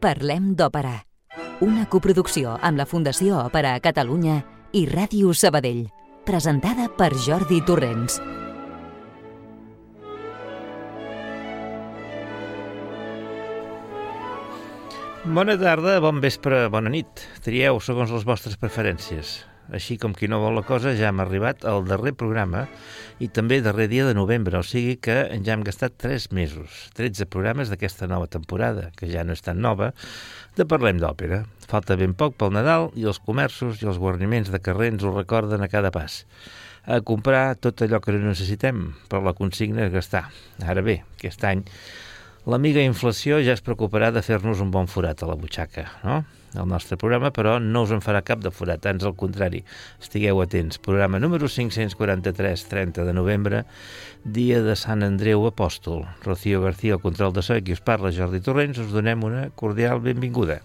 Parlem d'Òpera, una coproducció amb la Fundació Òpera a Catalunya i Ràdio Sabadell, presentada per Jordi Torrents. Bona tarda, bon vespre, bona nit. Trieu segons les vostres preferències. Així com qui no vol la cosa, ja hem arribat al darrer programa i també darrer dia de novembre, o sigui que ja hem gastat 3 mesos, 13 programes d'aquesta nova temporada, que ja no és tan nova, de Parlem d'Òpera. Falta ben poc pel Nadal i els comerços i els guarniments de carrer ens ho recorden a cada pas. A comprar tot allò que necessitem, però la consigna és gastar. Ara bé, aquest any l'amiga inflació ja es preocuparà de fer-nos un bon forat a la butxaca, no? El nostre programa, però, no us en farà cap de forat, ans al contrari. Estigueu atents. Programa número 543, 30 de novembre, dia de Sant Andreu Apòstol. Rocío García, el control de so, qui us parla, Jordi Torrents, us donem una cordial benvinguda.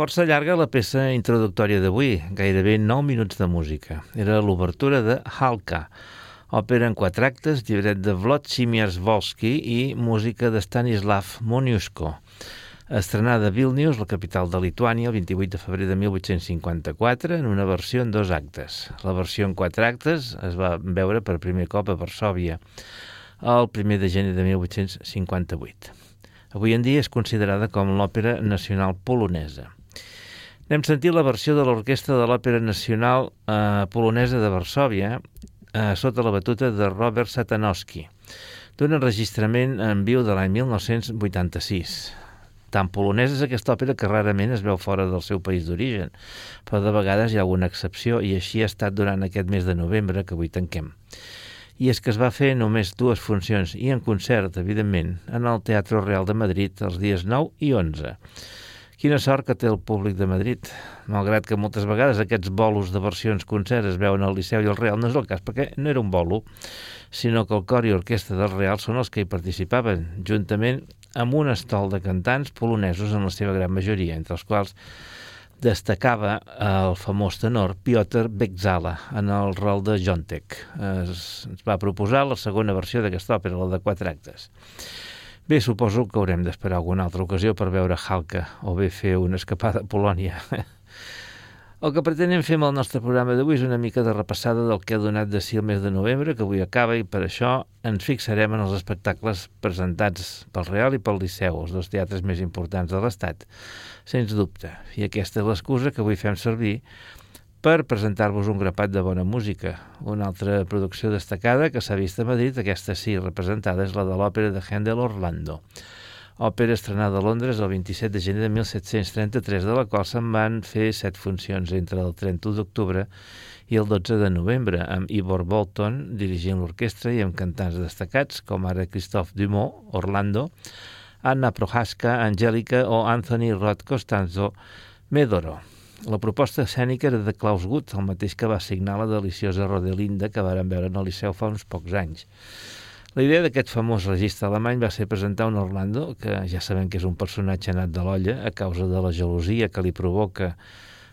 Força llarga la peça introductòria d'avui, gairebé 9 minuts de música. Era l'obertura de Halka, òpera en quatre actes, llibret de Vladimir Volsky i música de Stanislav Moniuszko. Estrenada a Vilnius, la capital de Lituània, el 28 de febrer de 1854, en una versió en dos actes. La versió en quatre actes es va veure per primer cop a Varsòvia el 1 de gener de 1858. Avui en dia és considerada com l'òpera nacional polonesa. N'hem sentit la versió de l'Orquestra de l'Òpera Nacional eh, Polonesa de Varsòvia eh, sota la batuta de Robert Satanowski, d'un enregistrament en viu de l'any 1986. Tan polonesa és aquesta òpera que rarament es veu fora del seu país d'origen, però de vegades hi ha alguna excepció i així ha estat durant aquest mes de novembre que avui tanquem. I és que es va fer només dues funcions i en concert, evidentment, en el Teatre Real de Madrid els dies 9 i 11 Quina sort que té el públic de Madrid, malgrat que moltes vegades aquests bolos de versions concerts es veuen al Liceu i al Real, no és el cas, perquè no era un bolo, sinó que el cor i orquestra del Real són els que hi participaven, juntament amb un estol de cantants polonesos en la seva gran majoria, entre els quals destacava el famós tenor Piotr Bekzala en el rol de Jontek. Es, es va proposar la segona versió d'aquesta òpera, la de quatre actes. Bé, suposo que haurem d'esperar alguna altra ocasió per veure Halka o bé fer una escapada a Polònia. El que pretenem fer amb el nostre programa d'avui és una mica de repassada del que ha donat de si el mes de novembre, que avui acaba, i per això ens fixarem en els espectacles presentats pel Real i pel Liceu, els dos teatres més importants de l'Estat, sens dubte. I aquesta és l'excusa que avui fem servir per presentar-vos un grapat de bona música. Una altra producció destacada que s'ha vist a Madrid, aquesta sí representada, és la de l'òpera de Handel Orlando. Òpera estrenada a Londres el 27 de gener de 1733, de la qual se'n van fer set funcions entre el 31 d'octubre i el 12 de novembre, amb Ivor Bolton dirigint l'orquestra i amb cantants destacats com ara Christophe Dumont, Orlando, Anna Prohaska, Angèlica o Anthony Rod Costanzo Medoro. La proposta escènica era de Klaus Guth, el mateix que va signar la deliciosa Rodelinda que varen veure en el Liceu fa uns pocs anys. La idea d'aquest famós registre alemany va ser presentar un Orlando, que ja sabem que és un personatge anat de l'olla a causa de la gelosia que li provoca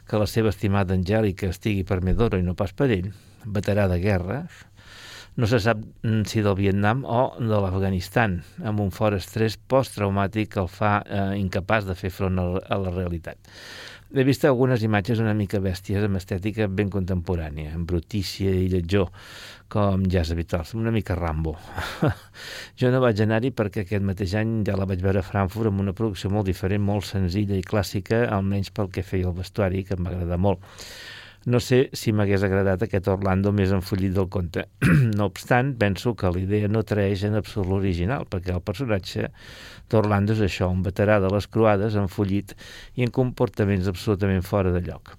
que la seva estimada Angèlica estigui per Medoro i no pas per ell, veterà de guerra, no se sap si del Vietnam o de l'Afganistan, amb un fort estrès posttraumàtic que el fa eh, incapaç de fer front a la realitat. He vist algunes imatges una mica bèsties amb estètica ben contemporània, amb brutícia i lletjor, com ja és habitual, una mica Rambo. jo no vaig anar-hi perquè aquest mateix any ja la vaig veure a Frankfurt amb una producció molt diferent, molt senzilla i clàssica, almenys pel que feia el vestuari, que em va agradar molt. No sé si m'hagués agradat aquest Orlando més enfollit del conte. no obstant, penso que la idea no traeix en absolut l'original, perquè el personatge d'Orlando és això, un veterà de les croades, enfollit i en comportaments absolutament fora de lloc.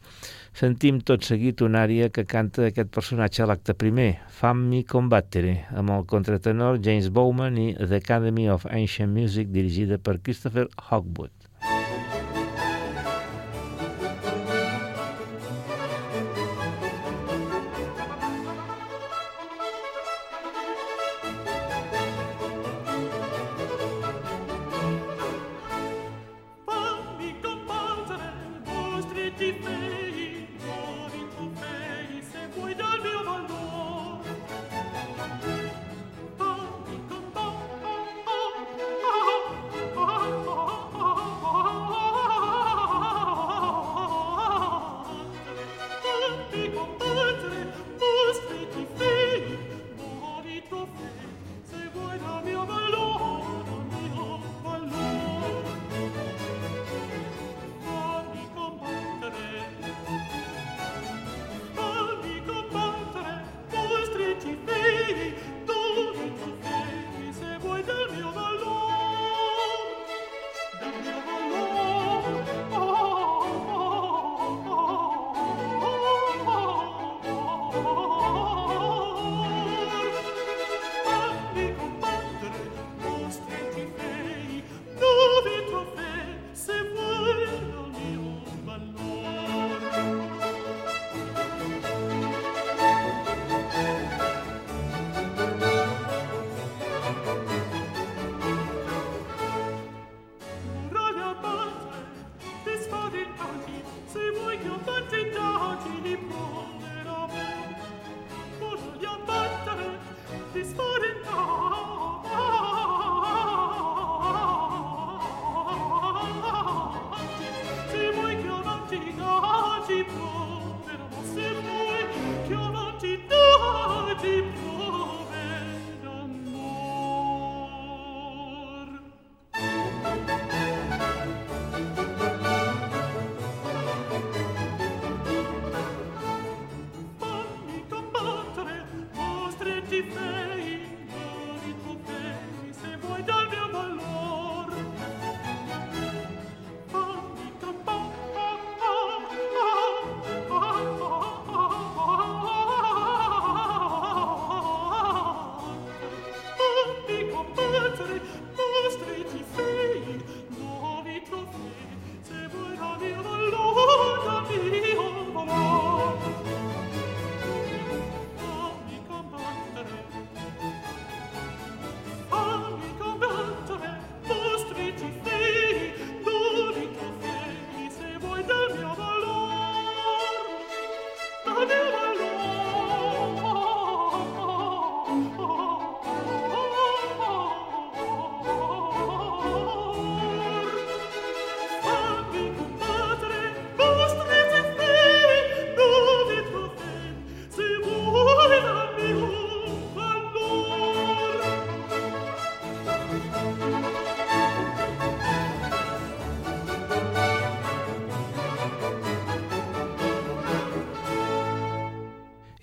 Sentim tot seguit una àrea que canta aquest personatge a l'acte primer, Fammi Combattere, amb el contratenor James Bowman i The Academy of Ancient Music dirigida per Christopher Hogwood.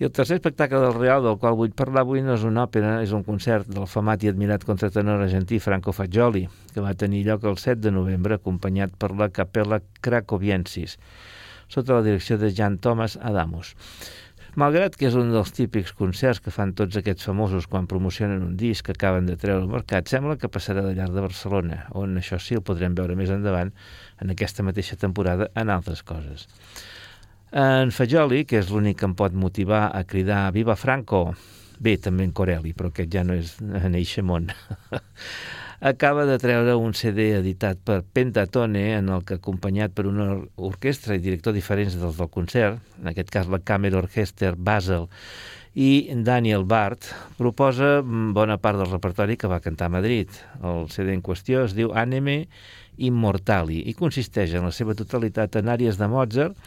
El tercer espectacle del Real del qual vull parlar avui no és una òpera, és un concert del famat i admirat contratenor argentí Franco Fagioli, que va tenir lloc el 7 de novembre acompanyat per la Capella Cracoviensis, sota la direcció de Jan Thomas Adamus. Malgrat que és un dels típics concerts que fan tots aquests famosos quan promocionen un disc que acaben de treure al mercat, sembla que passarà de llarg de Barcelona, on això sí el podrem veure més endavant en aquesta mateixa temporada en altres coses. En Fagioli, que és l'únic que em pot motivar a cridar Viva Franco, bé, també en Corelli, però aquest ja no és en món, acaba de treure un CD editat per Pentatone, en el que, acompanyat per una orquestra i director diferents dels del concert, en aquest cas la Camera Orchester Basel, i Daniel Bart proposa bona part del repertori que va cantar a Madrid. El CD en qüestió es diu Anime Immortali i consisteix en la seva totalitat en àrees de Mozart,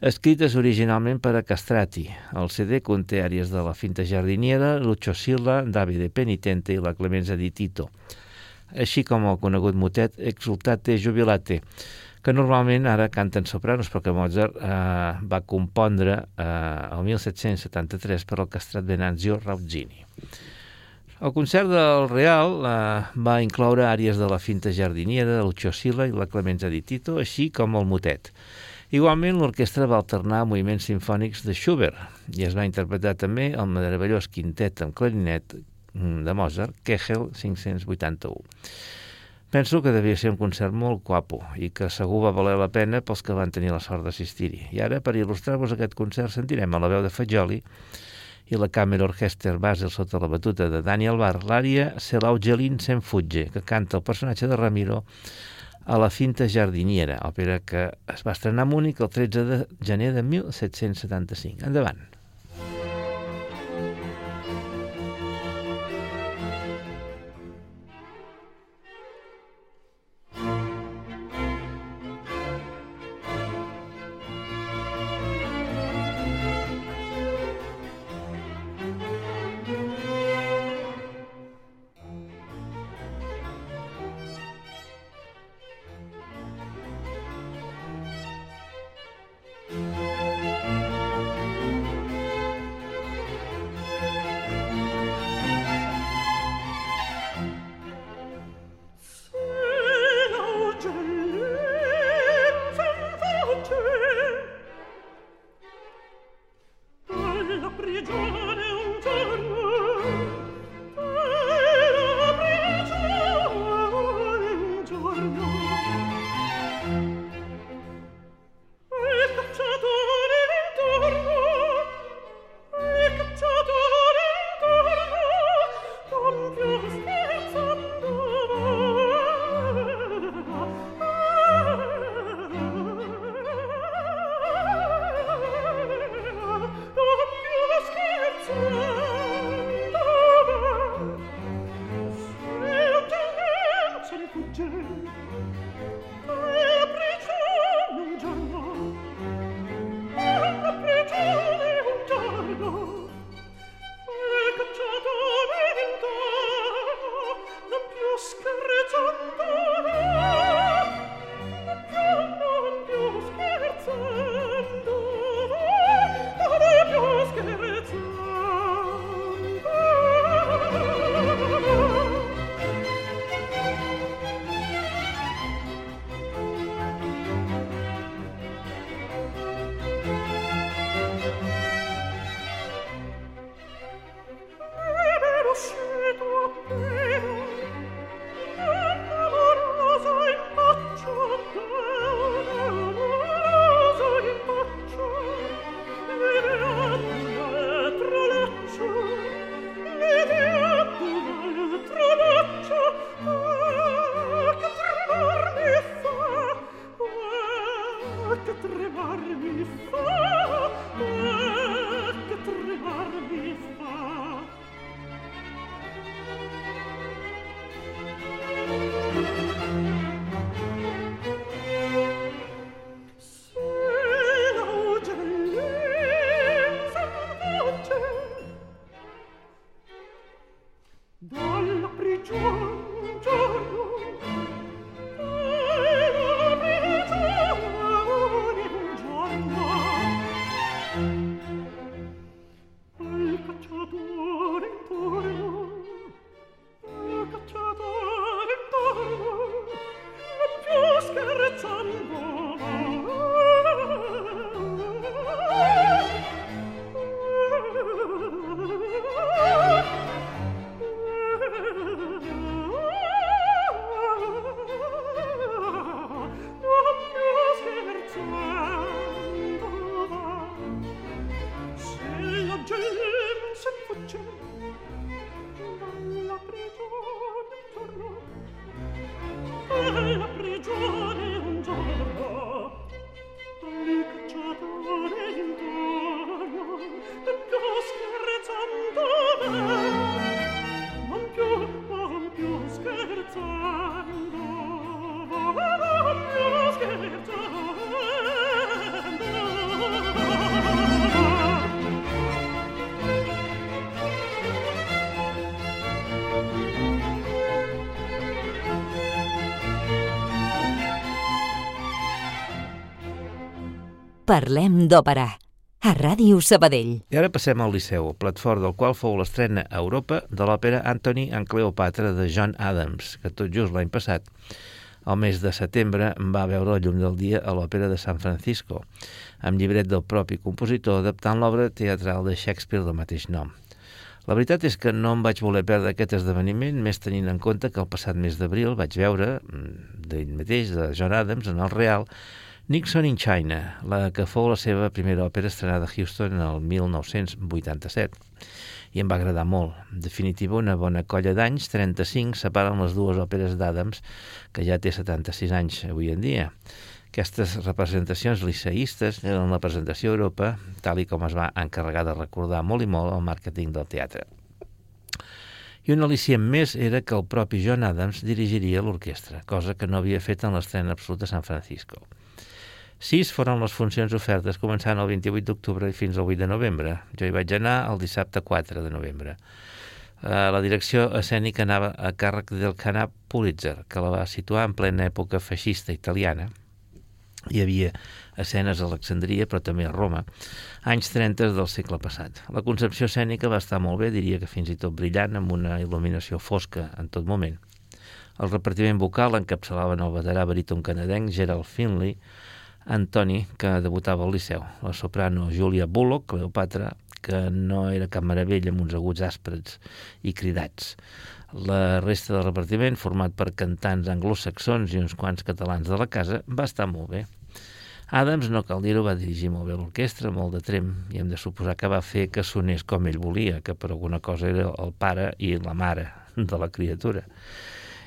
escrites originalment per a Castrati. El CD conté àrees de la Finta Jardiniera, Lucio Silla, Davide Penitente i la Clemenza di Tito, així com el conegut motet Exultate Jubilate, que normalment ara canten sopranos, però que Mozart eh, va compondre eh, el 1773 per al castrat Venanzio Rauzzini. El concert del Real eh, va incloure àrees de la Finta Jardiniera, de Lucio Silla i la Clemenza di Tito, així com el motet. Igualment, l'orquestra va alternar moviments sinfònics de Schubert i es va interpretar també el meravellós quintet amb clarinet de Mozart, Kegel 581. Penso que devia ser un concert molt guapo i que segur va valer la pena pels que van tenir la sort d'assistir-hi. I ara, per il·lustrar-vos aquest concert, sentirem a la veu de Fagioli i la Camera Orchester Basel sota la batuta de Daniel Bar, l'àrea Se l'Augelin se'n fugge, que canta el personatge de Ramiro a la Finta Jardiniera, òpera que es va estrenar a Múnich el 13 de gener de 1775. Endavant. Parlem d'òpera, a Ràdio Sabadell. I ara passem al Liceu, platform del qual fou l'estrena a Europa de l'òpera Anthony en Cleopatra de John Adams, que tot just l'any passat, al mes de setembre, va veure la llum del dia a l'òpera de San Francisco, amb llibret del propi compositor adaptant l'obra teatral de Shakespeare del mateix nom. La veritat és que no em vaig voler perdre aquest esdeveniment, més tenint en compte que el passat mes d'abril vaig veure, mm, d'ell mateix, de John Adams, en el Real, Nixon in China, la que fou la seva primera òpera estrenada a Houston en el 1987. I em va agradar molt. En definitiva, una bona colla d'anys, 35, separen les dues òperes d'Adams, que ja té 76 anys avui en dia. Aquestes representacions liceïstes eren la presentació a Europa, tal i com es va encarregar de recordar molt i molt el màrqueting del teatre. I un al·licient més era que el propi John Adams dirigiria l'orquestra, cosa que no havia fet en l'estrena absoluta a San Francisco. Sis foren les funcions ofertes, començant el 28 d'octubre i fins al 8 de novembre. Jo hi vaig anar el dissabte 4 de novembre. Uh, la direcció escènica anava a càrrec del Canà Pulitzer, que la va situar en plena època feixista italiana. Hi havia escenes a Alexandria, però també a Roma, anys 30 del segle passat. La concepció escènica va estar molt bé, diria que fins i tot brillant, amb una il·luminació fosca en tot moment. El repartiment vocal encapçalaven el veterà baríton canadenc Gerald Finley, Antoni, que debutava al Liceu, la soprano Julia Bullock, Cleopatra, que no era cap meravella amb uns aguts àsprets i cridats. La resta del repartiment, format per cantants anglosaxons i uns quants catalans de la casa, va estar molt bé. Adams, no cal dir-ho, va dirigir molt bé l'orquestra, molt de trem, i hem de suposar que va fer que sonés com ell volia, que per alguna cosa era el pare i la mare de la criatura.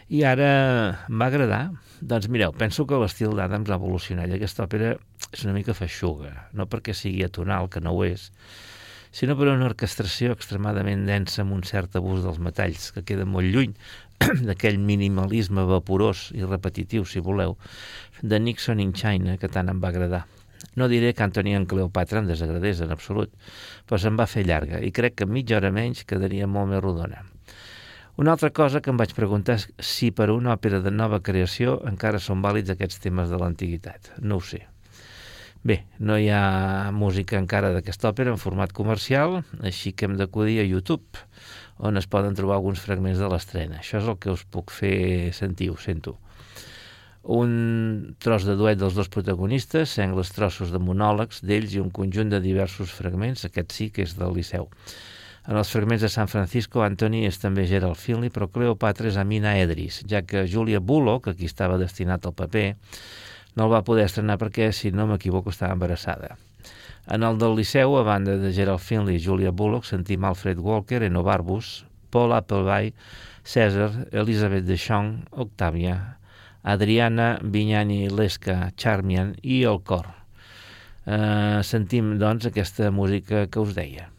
I ara m'ha agradar. Doncs mireu, penso que l'estil d'Adams ha evolucionat i aquesta òpera és una mica feixuga, no perquè sigui atonal, que no ho és, sinó per una orquestració extremadament densa amb un cert abús dels metalls, que queda molt lluny d'aquell minimalisme vaporós i repetitiu, si voleu, de Nixon in China, que tant em va agradar. No diré que Antoni en Cleopatra em desagradés en absolut, però se'm va fer llarga i crec que mitja hora menys quedaria molt més rodona. Una altra cosa que em vaig preguntar és si per una òpera de nova creació encara són vàlids aquests temes de l'antiguitat. No ho sé. Bé, no hi ha música encara d'aquesta òpera en format comercial, així que hem d'acudir a YouTube, on es poden trobar alguns fragments de l'estrena. Això és el que us puc fer sentir, ho sento. un tros de duet dels dos protagonistes, sengles trossos de monòlegs d'ells i un conjunt de diversos fragments, aquest sí que és del Liceu. En els fragments de San Francisco, Anthony és també Gerald Finley, però Cleopatra és Amina Edris, ja que Julia Bullock, qui estava destinat al paper, no el va poder estrenar perquè, si no m'equivoco, estava embarassada. En el del Liceu, a banda de Gerald Finley i Julia Bullock, sentim Alfred Walker, Eno Barbus, Paul Appleby, César, Elizabeth Deschamps, Octavia, Adriana Vinyani Lesca, Charmian i el cor. Eh, sentim, doncs, aquesta música que us deia.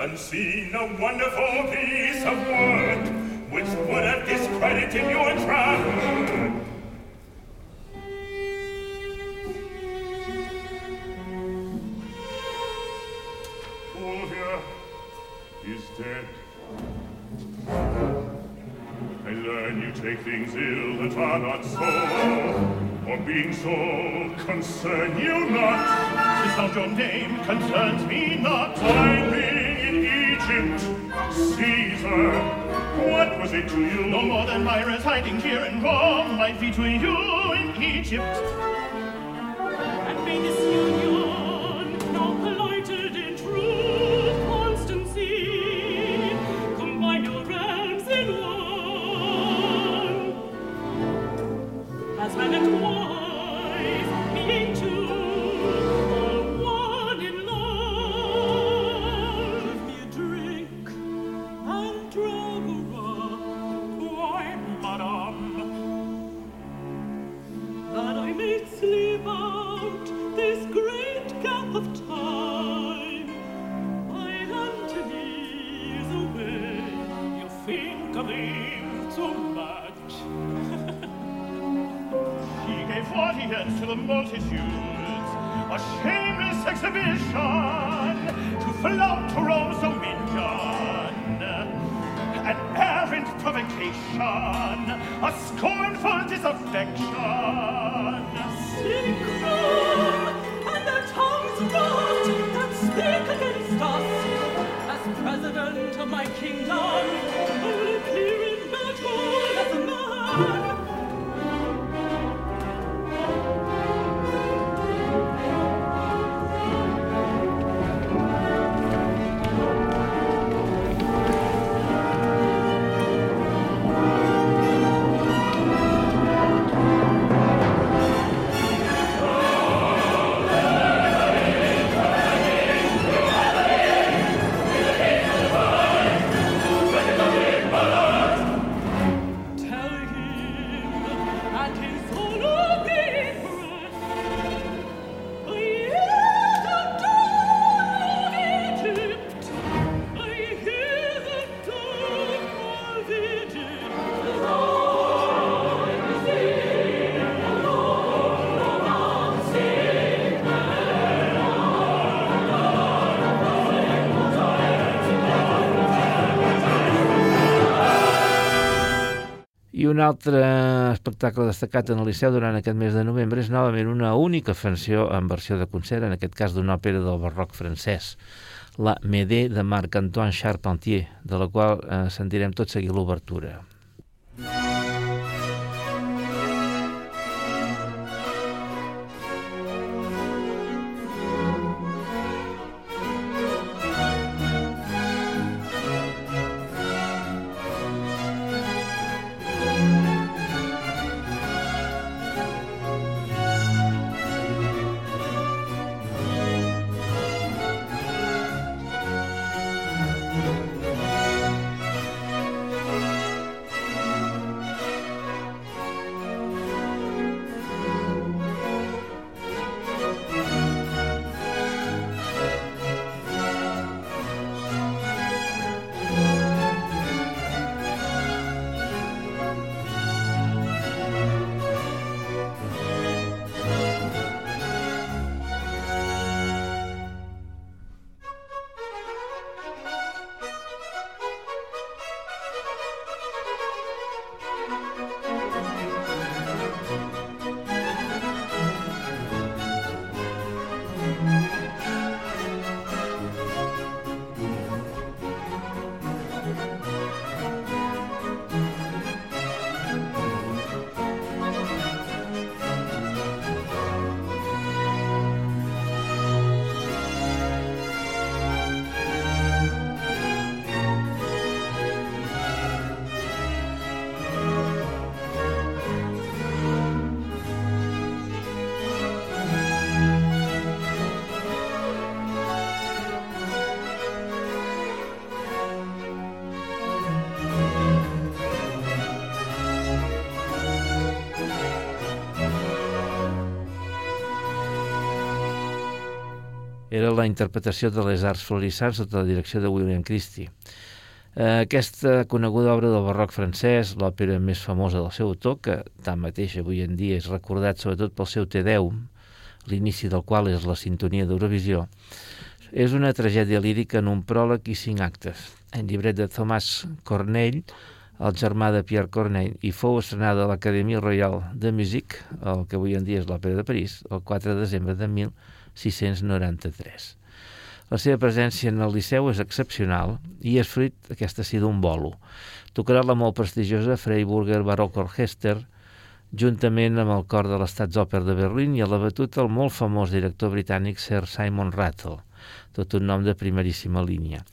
and seen a wonderful piece of work which would have discredited your travel. Fulvia is dead. I learn you take things ill that are not so, or being so concern you not. Tis not your name concerns me not. I Caesar, what was it to you? No more than my hiding here in Rome might be to you in Egypt. And Venus audience to the multitudes, a shameless exhibition to flout Rome's dominion, an errant provocation, a scornful disaffection. Sinicum, and their tongues rot that speak against us. As president of my kingdom, altre espectacle destacat en el Liceu durant aquest mes de novembre és novament una única funció en versió de concert, en aquest cas d'una òpera del barroc francès, la Médée de Marc-Antoine Charpentier, de la qual eh, sentirem tot seguir l'obertura. Era la interpretació de les arts florissants sota la direcció de William Christie. Eh, Aquesta coneguda obra del barroc francès, l'òpera més famosa del seu autor, que tanmateix avui en dia és recordat sobretot pel seu Te Deum, l'inici del qual és la sintonia d'Eurovisió, és una tragèdia lírica en un pròleg i cinc actes. En llibret de Thomas Cornell, el germà de Pierre Corneille, i fou estrenada a l'Acadèmie Royale de Musique, el que avui en dia és l'Òpera de París, el 4 de desembre de 1693. La seva presència en el Liceu és excepcional i és fruit, aquesta sí, d'un bolo. Tocarà la molt prestigiosa Freiburger Baroque Orchester, juntament amb el cor de l'Estaatsoper de Berlín i a la batuta el molt famós director britànic Sir Simon Rattle, tot un nom de primeríssima línia.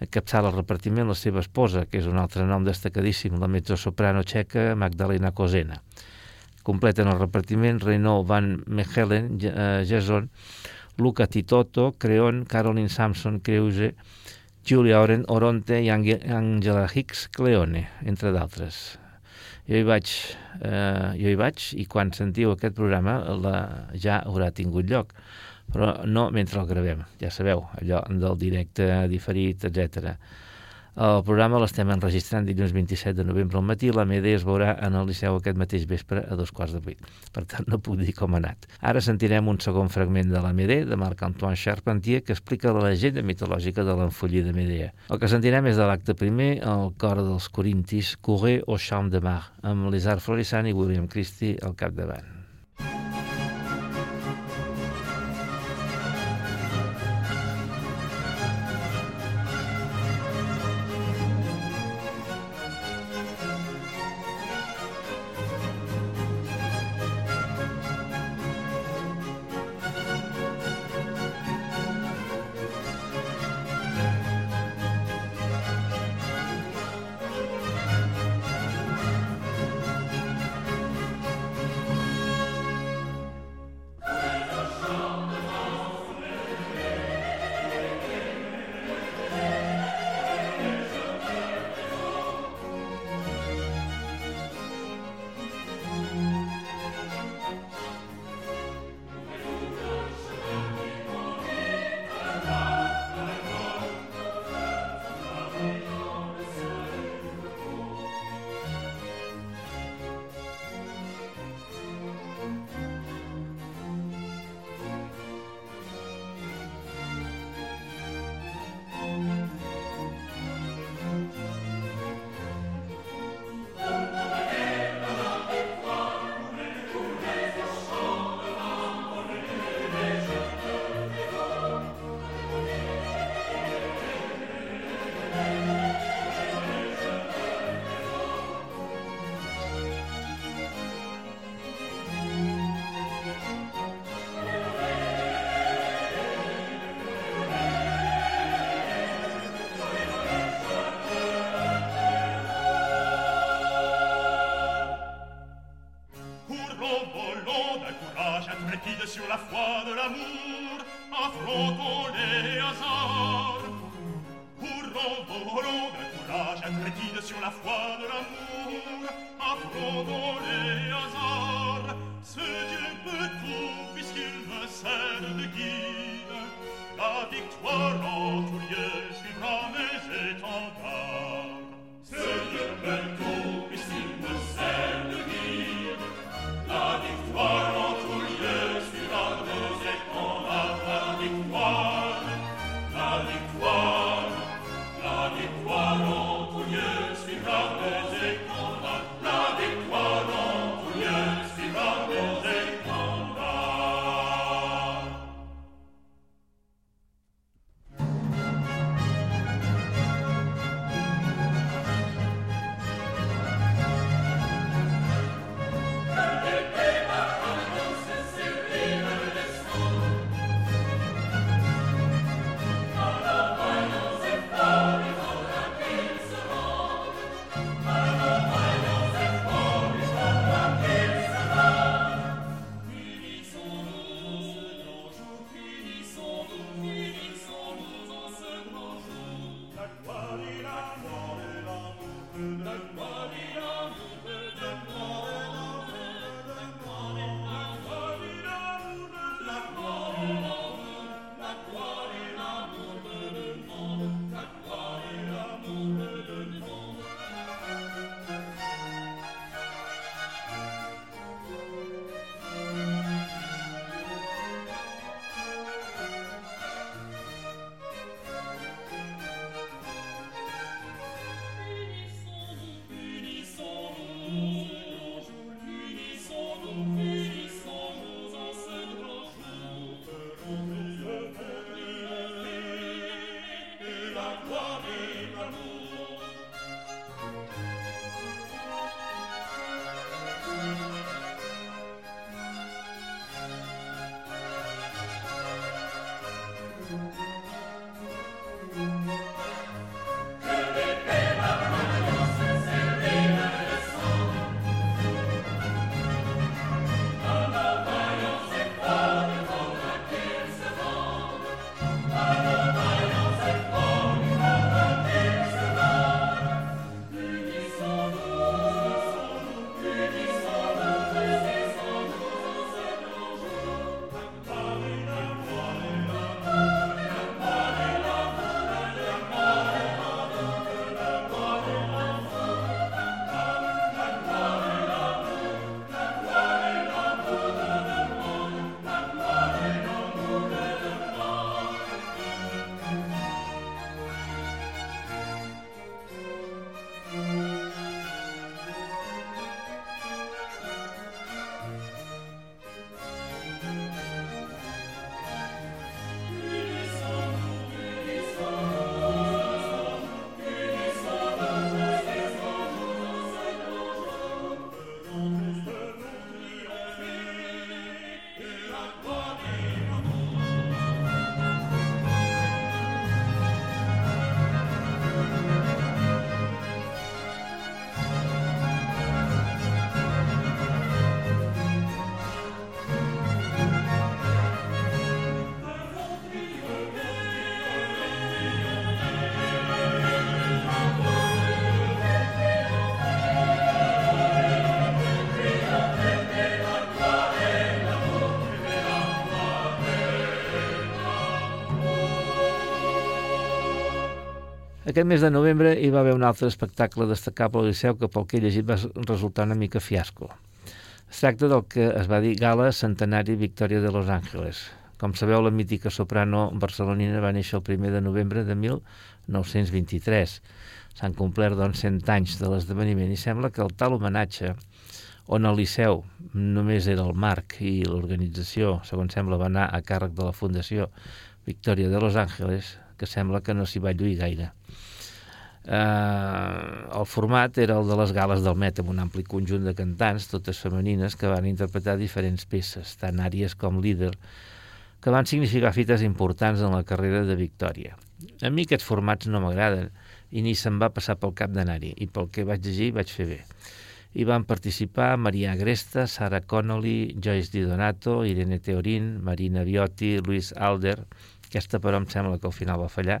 Encapçala el repartiment la seva esposa, que és un altre nom destacadíssim, la mezzosoprano txeca Magdalena Kozena. Completen el repartiment Renaud Van Mechelen, eh, Jason, Luca Titoto, Creon, Caroline Samson, Creuse, Julia Oren, Oronte i Angela Hicks Cleone, entre d'altres. Jo hi vaig, eh, jo hi vaig i quan sentiu aquest programa la, ja haurà tingut lloc però no mentre el gravem, ja sabeu, allò del directe diferit, etc. El programa l'estem enregistrant dilluns 27 de novembre al matí, la MED es veurà en el Liceu aquest mateix vespre a dos quarts de vuit. Per tant, no puc dir com ha anat. Ara sentirem un segon fragment de la MED de Marc-Antoine Charpentier que explica la llegenda mitològica de l'enfollida Medea. El que sentirem és de l'acte primer, el cor dels corintis, Courir au Champ de Mar, amb l'Isard Florissant i William Christie al capdavant. Aquest mes de novembre hi va haver un altre espectacle destacable al Liceu que pel que he llegit va resultar una mica fiasco. Es tracta del que es va dir Gala Centenari Victòria de Los Ángeles. Com sabeu, la mítica soprano barcelonina va néixer el 1 de novembre de 1923. S'han complert doncs 100 anys de l'esdeveniment i sembla que el tal homenatge on el Liceu només era el marc i l'organització, segons sembla, va anar a càrrec de la Fundació Victòria de Los Ángeles, que sembla que no s'hi va lluir gaire. Eh, el format era el de les gales del Met, amb un ampli conjunt de cantants, totes femenines, que van interpretar diferents peces, tant àries com líder, que van significar fites importants en la carrera de Victòria. A mi aquests formats no m'agraden i ni se'm va passar pel cap d'anar-hi, i pel que vaig llegir vaig fer bé. Hi van participar Maria Agresta, Sara Connolly, Joyce Di Donato, Irene Teorín, Marina Biotti, Luis Alder, aquesta, però, em sembla que al final va fallar.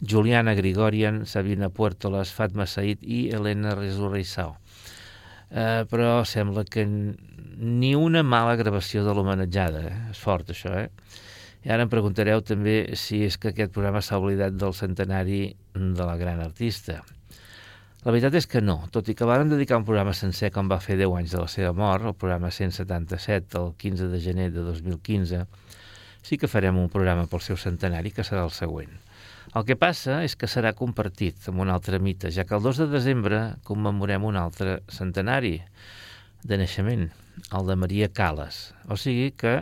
Juliana Grigorian, Sabina Puertolas, Fatma Said i Helena Resurreissao. Eh, però sembla que ni una mala gravació de l'homenatjada. Eh? És fort, això, eh? I ara em preguntareu també si és que aquest programa s'ha oblidat del centenari de la gran artista. La veritat és que no, tot i que varen dedicar un programa sencer com va fer 10 anys de la seva mort, el programa 177, el 15 de gener de 2015, sí que farem un programa pel seu centenari, que serà el següent. El que passa és que serà compartit amb un altre mite, ja que el 2 de desembre commemorem un altre centenari de naixement, el de Maria Cales. O sigui que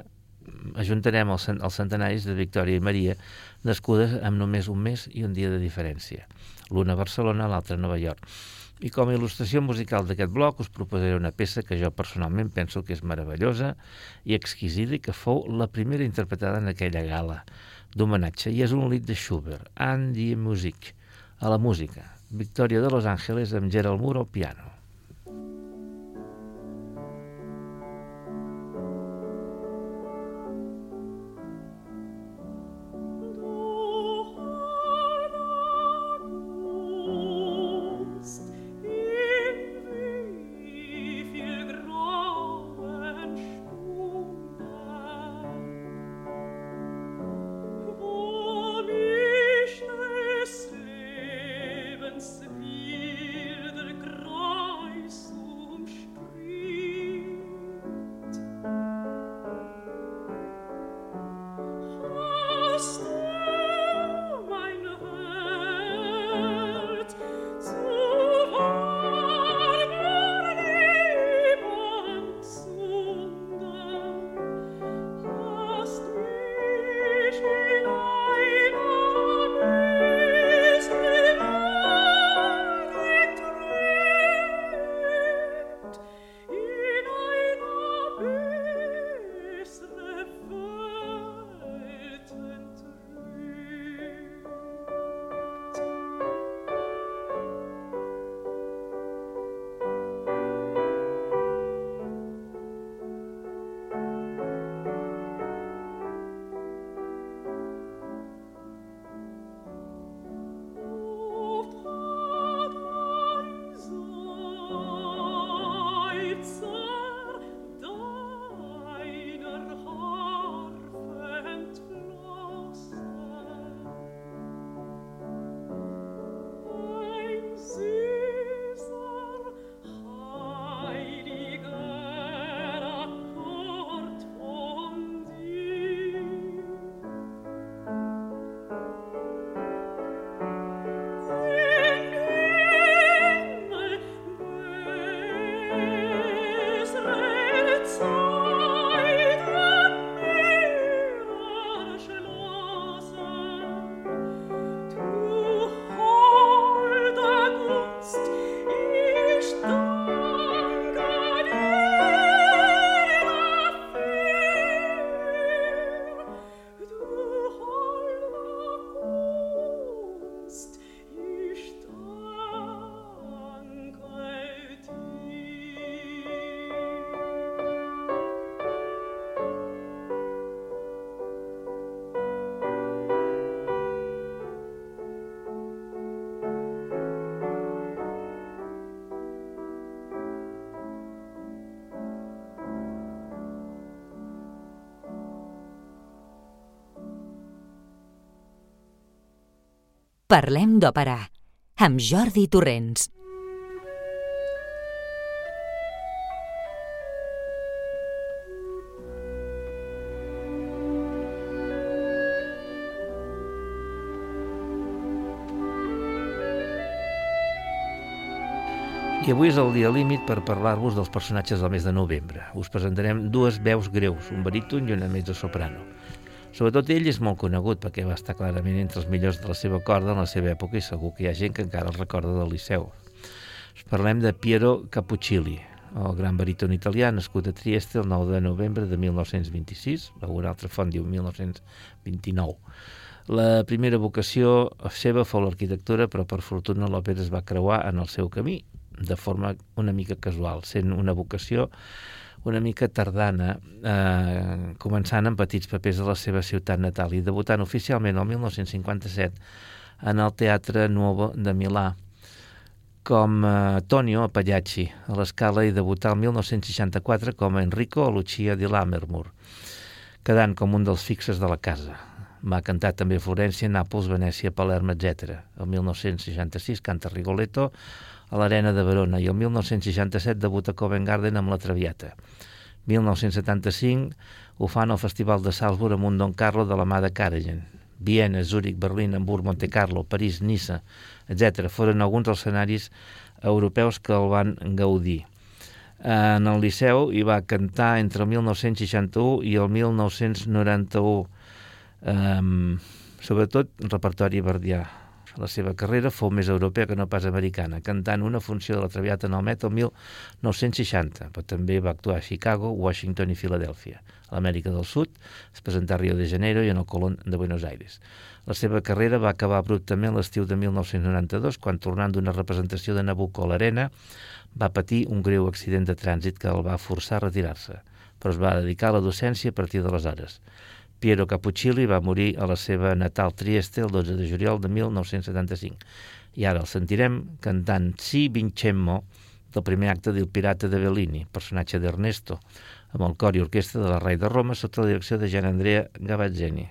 ajuntarem els, els centenaris de Victòria i Maria, nascudes amb només un mes i un dia de diferència. L'una a Barcelona, l'altra a Nova York. I com a il·lustració musical d'aquest bloc us proposaré una peça que jo personalment penso que és meravellosa i exquisida i que fou la primera interpretada en aquella gala d'homenatge i és un lit de Schubert, Andy Music, a la música. Victòria de Los Angeles amb Gerald Moore al piano. Parlem d'òpera, amb Jordi Torrents. I avui és el dia límit per parlar-vos dels personatges del mes de novembre. Us presentarem dues veus greus, un baríton i una mezzo soprano. Sobretot ell és molt conegut perquè va estar clarament entre els millors de la seva corda en la seva època i segur que hi ha gent que encara el recorda del Liceu. Parlem de Piero Cappuccilli, el gran baríton italià nascut a Trieste el 9 de novembre de 1926, una altra font diu 1929. La primera vocació seva fou l'arquitectura, però per fortuna l'òpera es va creuar en el seu camí de forma una mica casual, sent una vocació una mica tardana, eh, començant amb petits papers de la seva ciutat natal i debutant oficialment el 1957 en el Teatre Nuovo de Milà com eh, Tonio Pagliacci a l'escala i debutar el 1964 com Enrico Lucia di Lammermoor, quedant com un dels fixes de la casa. Va cantar també a Florència, Nàpols, Venècia, Palerm, etc. El 1966 canta Rigoletto, a l'Arena de Verona i el 1967 debuta a Covent Garden amb la Traviata. 1975 ho fan al Festival de Salzburg amb un Don Carlo de la mà de Karajan. Viena, Zúrich, Berlín, Hamburg, Monte Carlo, París, Niça, etc. foren alguns dels escenaris europeus que el van gaudir. En el Liceu hi va cantar entre el 1961 i el 1991, um, sobretot repertori verdià la seva carrera fou més europea que no pas americana, cantant una funció de la Traviata en el Met el 1960, però també va actuar a Chicago, Washington i Filadèlfia. A l'Amèrica del Sud es presentà a Rio de Janeiro i en el Colón de Buenos Aires. La seva carrera va acabar abruptament l'estiu de 1992, quan tornant d'una representació de Nabucco a l'Arena, va patir un greu accident de trànsit que el va forçar a retirar-se, però es va dedicar a la docència a partir d'aleshores. Piero Cappuccilli va morir a la seva natal Trieste el 12 de juliol de 1975. I ara el sentirem cantant Si Vincemmo del primer acte del Pirata de Bellini, personatge d'Ernesto, amb el cor i orquestra de la Rei de Roma sota la direcció de Gian Andrea Gavazzeni.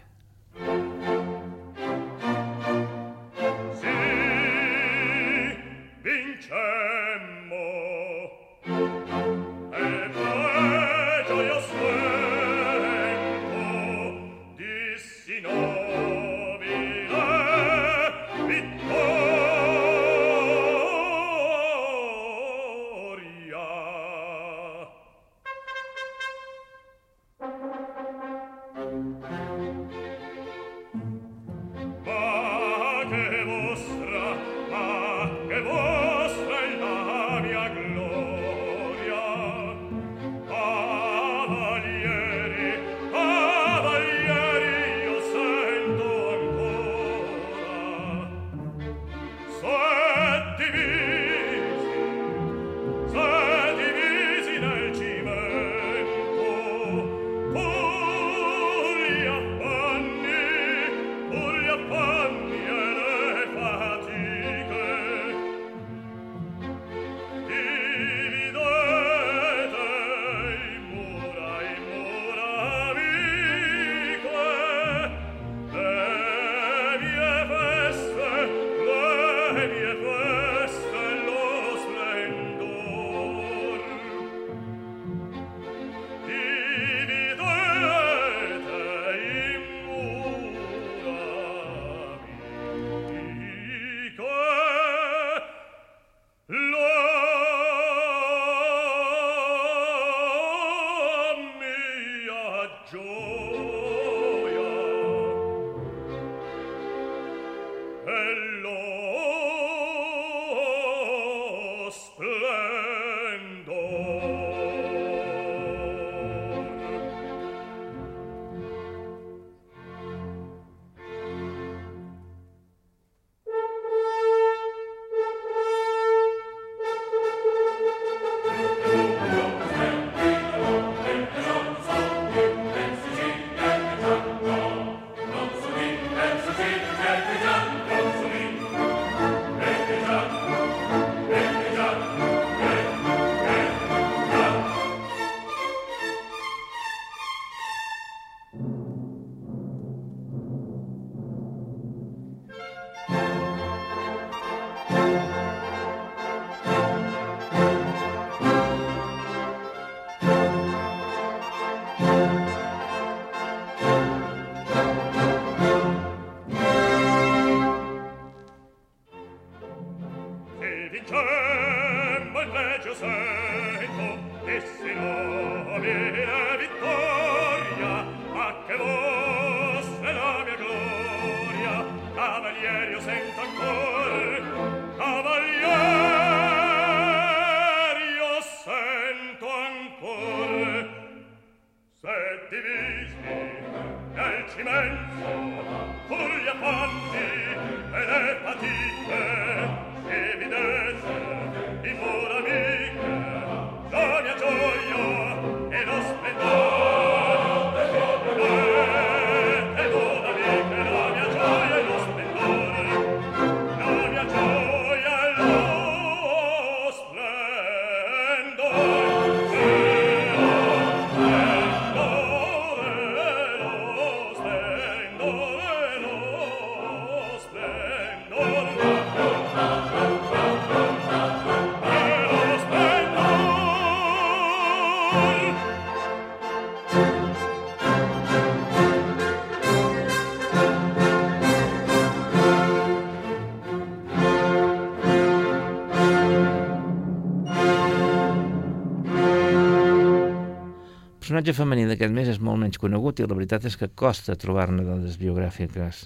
Personatge femení d'aquest mes és molt menys conegut i la veritat és que costa trobar-ne dades biogràfiques.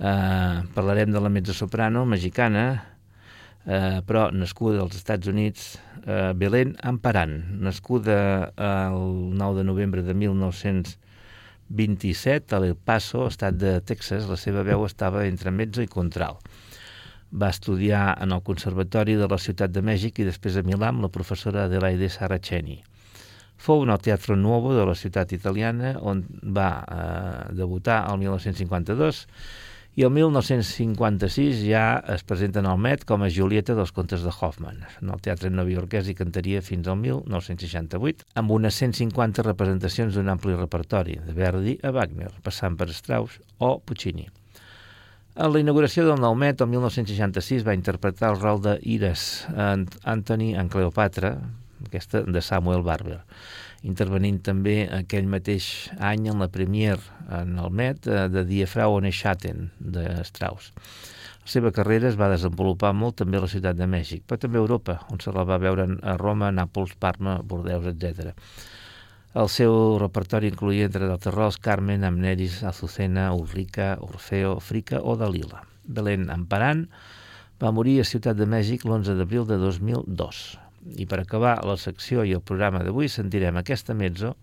Uh, parlarem de la mezzosoprano mexicana, uh, però nascuda als Estats Units, uh, Belén Amparan, nascuda el 9 de novembre de 1927 a El Paso, estat de Texas. La seva veu estava entre mezzo i contral. Va estudiar en el Conservatori de la Ciutat de Mèxic i després a Milà amb la professora Adelaide Saraceni. Fou en el Teatro Nuovo de la ciutat italiana, on va eh, debutar el 1952 i el 1956 ja es presenta en el Met com a Julieta dels contes de Hoffman. En el teatre novaiorquès i cantaria fins al 1968, amb unes 150 representacions d'un ampli repertori, de Verdi a Wagner, passant per Strauss o Puccini. En la inauguració del nou Met, el 1966, va interpretar el rol de Anthony en Cleopatra, aquesta de Samuel Barber, intervenint també aquell mateix any en la premier en el Met eh, de Die Frau ohne Schatten de Strauss. La seva carrera es va desenvolupar molt també a la ciutat de Mèxic, però també a Europa, on se la va veure a Roma, Nàpols, Parma, Bordeus, etc. El seu repertori incluïa, entre d'altres rols, Carmen, Amneris, Azucena, Ulrica, Orfeo, Frica o Dalila. Belén Amparan va morir a Ciutat de Mèxic l'11 d'abril de 2002. I per acabar la secció i el programa d'avui sentirem aquesta mezzo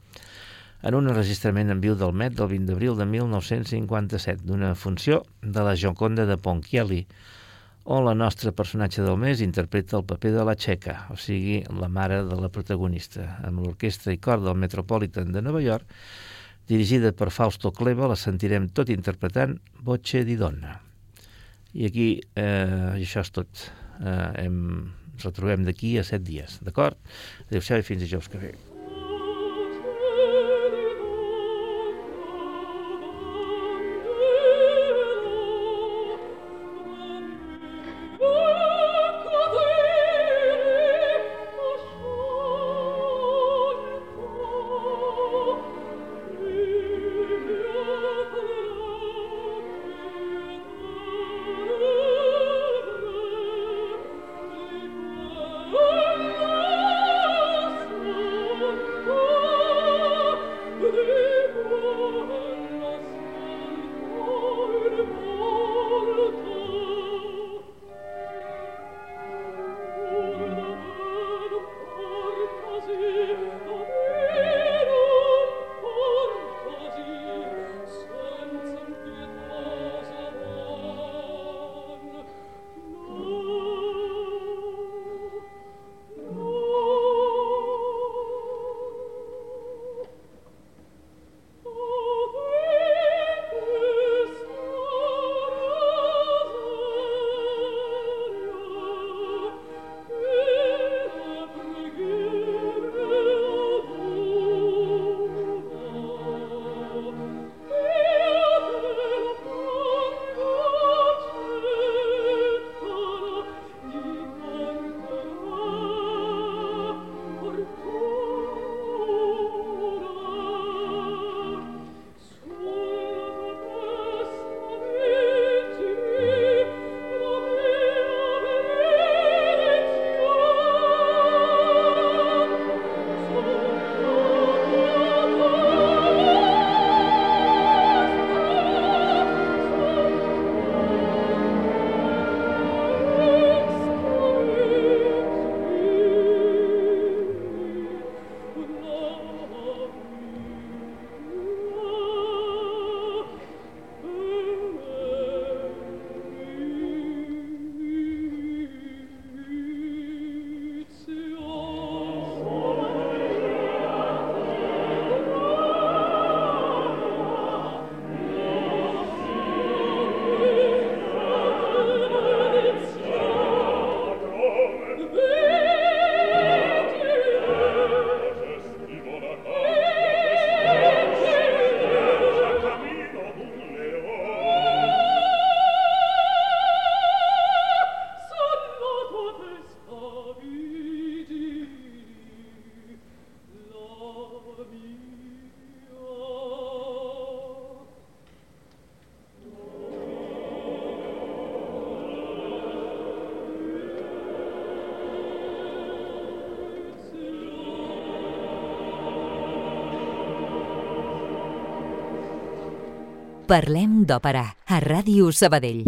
en un enregistrament en viu del Met del 20 d'abril de 1957 d'una funció de la Joconda de Ponchielli on la nostra personatge del mes interpreta el paper de la Txeca, o sigui, la mare de la protagonista, amb l'orquestra i cor del Metropolitan de Nova York, dirigida per Fausto Cleva, la sentirem tot interpretant Voce di Donna. I aquí, eh, això és tot. Eh, hem ens retrobem d'aquí a set dies, d'acord? Adéu-siau i fins dijous que ve. Parlem d'òpera a Ràdio Sabadell.